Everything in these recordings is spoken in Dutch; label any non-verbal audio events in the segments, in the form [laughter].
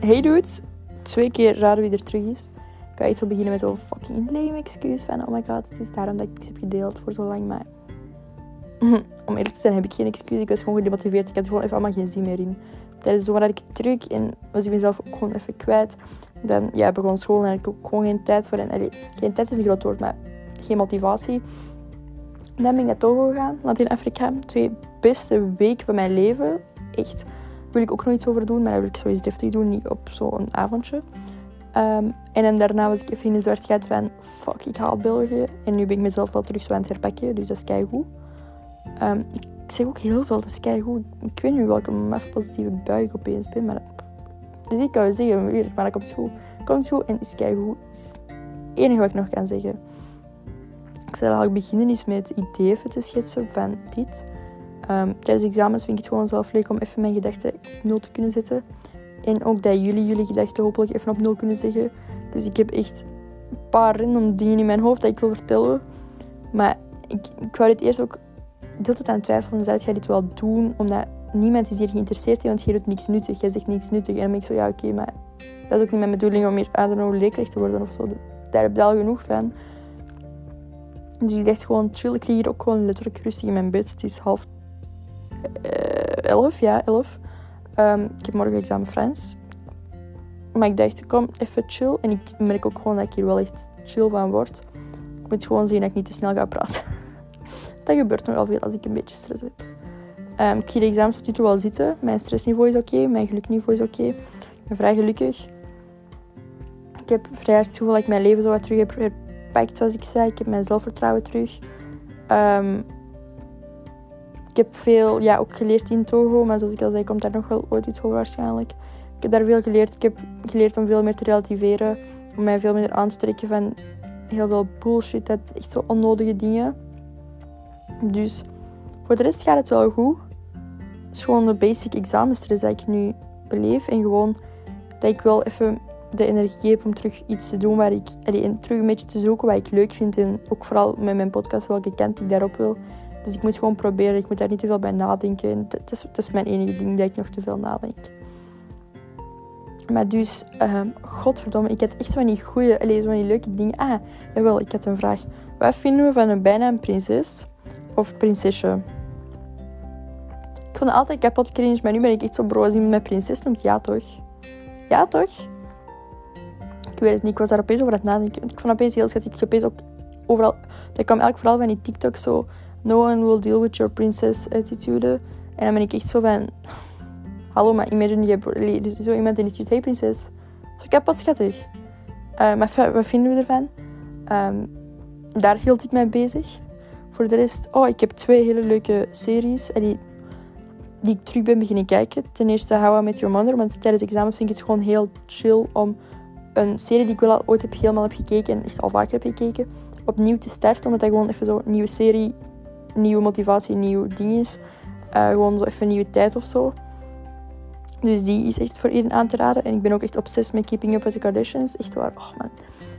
hey dude, twee keer raden wie er terug is. Ik ga zo beginnen met zo'n fucking lame excuus van oh my god, het is daarom dat ik iets heb gedeeld voor zo lang, maar... [laughs] Om eerlijk te zijn heb ik geen excuus, ik was gewoon gedemotiveerd. Ik had gewoon even allemaal geen zin meer in. Tijdens de zomer ik en was ik mezelf ook gewoon even kwijt. Dan ja, begon school en had ik ook gewoon geen tijd voor. En, allee, geen tijd is een groot woord, maar geen motivatie. Dan ben ik naar Togo gegaan, Latijn-Afrika. Twee beste weken van mijn leven. Echt. Wil ik ook nog iets over doen, maar dat wil ik sowieso deftig doen, niet op zo'n avondje. Um, en daarna was ik even in een zwart gat van fuck, ik haal België. En nu ben ik mezelf wel terug zo aan het herpakken, dus dat is keigoed. Um, ik zeg ook heel veel, dat is keigoed. Ik weet niet welke maf positieve bui ik opeens ben, maar... Dus ik kan zeggen, maar dat komt goed. Komt goed en is keigoed. Is het enige wat ik nog kan zeggen. Ik zal eigenlijk beginnen is met het idee even te schetsen van dit. Um, tijdens examens vind ik het gewoon zelf leuk om even mijn gedachten op nul te kunnen zetten. En ook dat jullie jullie gedachten hopelijk even op nul kunnen zeggen. Dus ik heb echt een paar random dingen in mijn hoofd dat ik wil vertellen. Maar ik, ik wou dit eerst ook deelt het aan twijfelen. Zou jij dit wel doen? Omdat niemand is hier geïnteresseerd in, want je doet niks nuttig. Jij zegt niks nuttig. En dan ben ik zo, ja oké, maar dat is ook niet mijn bedoeling om hier, I don't know, leerkracht te worden of zo. Daar heb ik al genoeg van. Dus ik dacht gewoon, chill. Ik lig hier ook gewoon letterlijk rustig in mijn bed. Het is half uh, elf, ja, elf. Um, ik heb morgen examen Frans. Maar ik dacht, kom, even chill. En ik merk ook gewoon dat ik hier wel echt chill van word. Ik moet gewoon zien dat ik niet te snel ga praten. [laughs] dat gebeurt nogal veel als ik een beetje stress heb. Um, ik zie de examens tot nu toe wel zitten. Mijn stressniveau is oké, mijn gelukniveau is oké. Ik ben vrij gelukkig. Ik heb vrij hard het gevoel dat ik mijn leven zo wat terug heb herpakt, zoals ik zei. Ik heb mijn zelfvertrouwen terug. Ik heb veel ja, ook geleerd in Togo, maar zoals ik al zei, komt daar nog wel ooit iets over waarschijnlijk. Ik heb daar veel geleerd. Ik heb geleerd om veel meer te relativeren, om mij veel minder aan te trekken van heel veel bullshit, echt zo onnodige dingen. Dus voor de rest gaat het wel goed. Het is gewoon de basic examenstress dat ik nu beleef. En gewoon dat ik wel even de energie heb om terug iets te doen waar ik... Terug een beetje te zoeken wat ik leuk vind. En ook vooral met mijn podcast welke kant ik daarop wil. Dus ik moet gewoon proberen. Ik moet daar niet te veel bij nadenken. En dat, is, dat is mijn enige ding, dat ik nog te veel nadenk. Maar dus, um, godverdomme, ik had echt van die goede, allez, van die leuke dingen. Ah, jawel, ik had een vraag. Wat vinden we van een bijnaam prinses? of prinsesje. Ik vond het altijd kapot cringe, maar nu ben ik echt zo bro als iemand prinses noemt. Ja, toch? Ja, toch? Ik weet het niet, ik was daar opeens over aan het nadenken. Ik vond opeens heel schattig. Ik opeens ook overal... Dat kwam eigenlijk vooral van die TikTok zo... No one will deal with your princess attitude. En dan ben ik echt zo van... Hallo, maar imagine je hebt dus zo iemand in die stuurt... Hey, prinses. Zo kapot schattig. Uh, maar wat vinden we ervan? Um, daar hield ik mij bezig. Voor de rest, oh, ik heb twee hele leuke series die, die ik terug ben beginnen kijken. Ten eerste How I Met Your Mother, want tijdens examens vind ik het gewoon heel chill om een serie die ik wel al ooit heb, helemaal heb gekeken en echt al vaker heb gekeken, opnieuw te starten. Omdat dat gewoon even zo'n nieuwe serie, nieuwe motivatie, nieuw ding is. Uh, gewoon zo even nieuwe tijd of zo. Dus die is echt voor iedereen aan te raden. En ik ben ook echt obsessief met Keeping Up with the Kardashians. Echt waar. Oh man,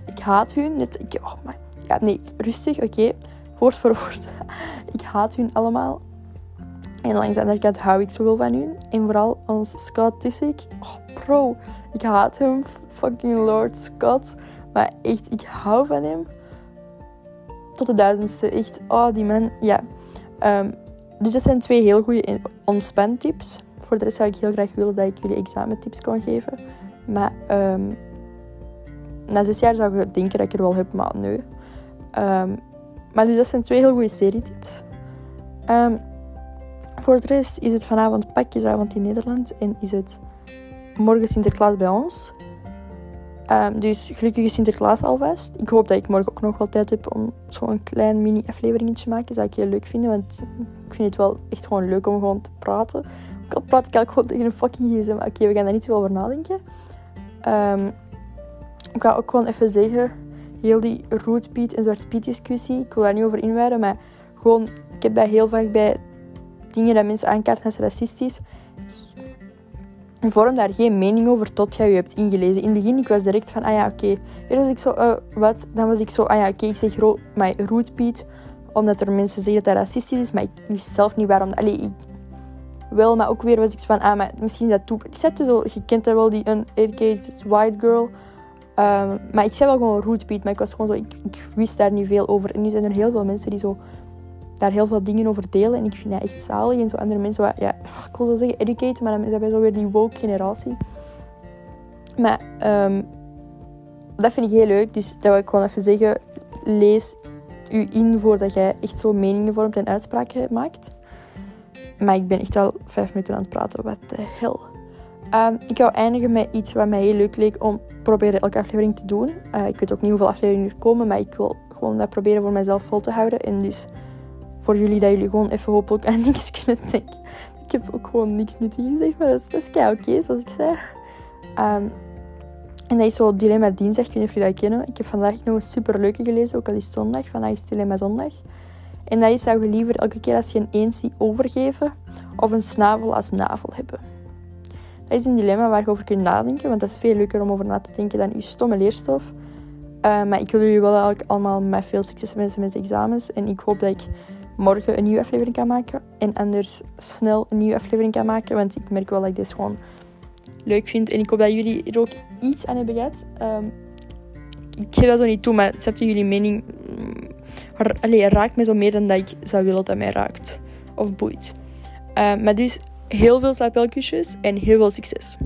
ik haat hun. Net, ik, oh man. Ja, nee, rustig, oké woord voor woord. [laughs] ik haat hun allemaal. En langs de andere kant hou ik zoveel van hun. En vooral ons Scott Disick. Oh, bro. Ik haat hem. Fucking Lord Scott. Maar echt, ik hou van hem. Tot de duizendste. Echt, oh, die man. Ja. Um, dus dat zijn twee heel goede ontspantips. Voor de rest zou ik heel graag willen dat ik jullie examentips kon geven. Maar um, na zes jaar zou ik denken dat ik er wel heb, maar nee. Um, maar dus dat zijn twee heel goede serietips. Um, voor de rest is het vanavond pakjesavond in Nederland en is het morgen Sinterklaas bij ons. Um, dus gelukkige Sinterklaas alvast. Ik hoop dat ik morgen ook nog wel tijd heb om zo'n klein mini-afleveringetje te maken. Dat zou ik heel leuk vinden, want ik vind het wel echt gewoon leuk om gewoon te praten. Ook al praat ik eigenlijk gewoon tegen een fucking gsm. Oké, we gaan daar niet veel over nadenken. Um, ik ga ook gewoon even zeggen heel die roodpiet en zwarte piet discussie. Ik wil daar niet over inwijden, maar gewoon, ik heb dat heel vaak bij dingen dat mensen aankaarten als racistisch. Vorm daar geen mening over tot je je hebt ingelezen. In het begin, ik was direct van, ah ja, oké. Okay. was ik zo, uh, wat? Dan was ik zo, ah ja, oké, ik zeg ro maar roodpiet, omdat er mensen zeggen dat dat racistisch is, maar ik wist zelf niet waarom. Allee, ik, wel. Maar ook weer was ik van, ah, maar misschien is dat toe. Ik zo, je kent dat wel, die uneducated white girl. Ehm, maar ik zei wel gewoon rootbeat, maar ik was gewoon zo, ik, ik, wist daar niet veel over. En nu zijn er heel veel mensen die zo daar heel veel dingen over delen. En ik vind dat echt zalig. En zo andere mensen, ja, [laughs] ik wil zo zeggen educated, maar dan zijn wij zo weer die woke generatie. Maar um, dat vind ik heel leuk. Dus dat wil ik gewoon even zeggen. Lees u in voordat jij echt zo meningen vormt en uitspraken maakt. Maar ik ben echt al vijf minuten aan het praten. Wat de hel. Um, ik ga eindigen met iets wat mij heel leuk leek om proberen elke aflevering te doen. Uh, ik weet ook niet hoeveel afleveringen er komen, maar ik wil gewoon dat proberen voor mezelf vol te houden. En dus voor jullie dat jullie gewoon even hopelijk aan niks [laughs] kunnen denken. Ik heb ook gewoon niks nuttig gezegd, maar dat is, dat is oké, zoals ik zei. Um, en dat is zo Dilemma Dinsdag, ik weet niet of jullie dat kennen. Ik heb vandaag nog een super leuke gelezen, ook al is het zondag. Vandaag is Dilemma Zondag. En dat is, zou je liever elke keer als je een eend overgeven of een snavel als navel hebben? Dat is een dilemma waar je over kunt nadenken, want dat is veel leuker om over na te denken dan je stomme leerstof. Uh, maar ik wil jullie wel allemaal met veel succes wensen met examens. En ik hoop dat ik morgen een nieuwe aflevering kan maken. En anders snel een nieuwe aflevering kan maken. Want ik merk wel dat ik dit gewoon leuk vind. En ik hoop dat jullie er ook iets aan hebben gehad. Um, ik geef dat zo niet toe, maar accepten jullie mening mm, allee, raakt me zo meer dan dat ik zou willen dat mij raakt. Of boeit. Uh, maar dus heel veel slaapwelkusjes en heel veel succes.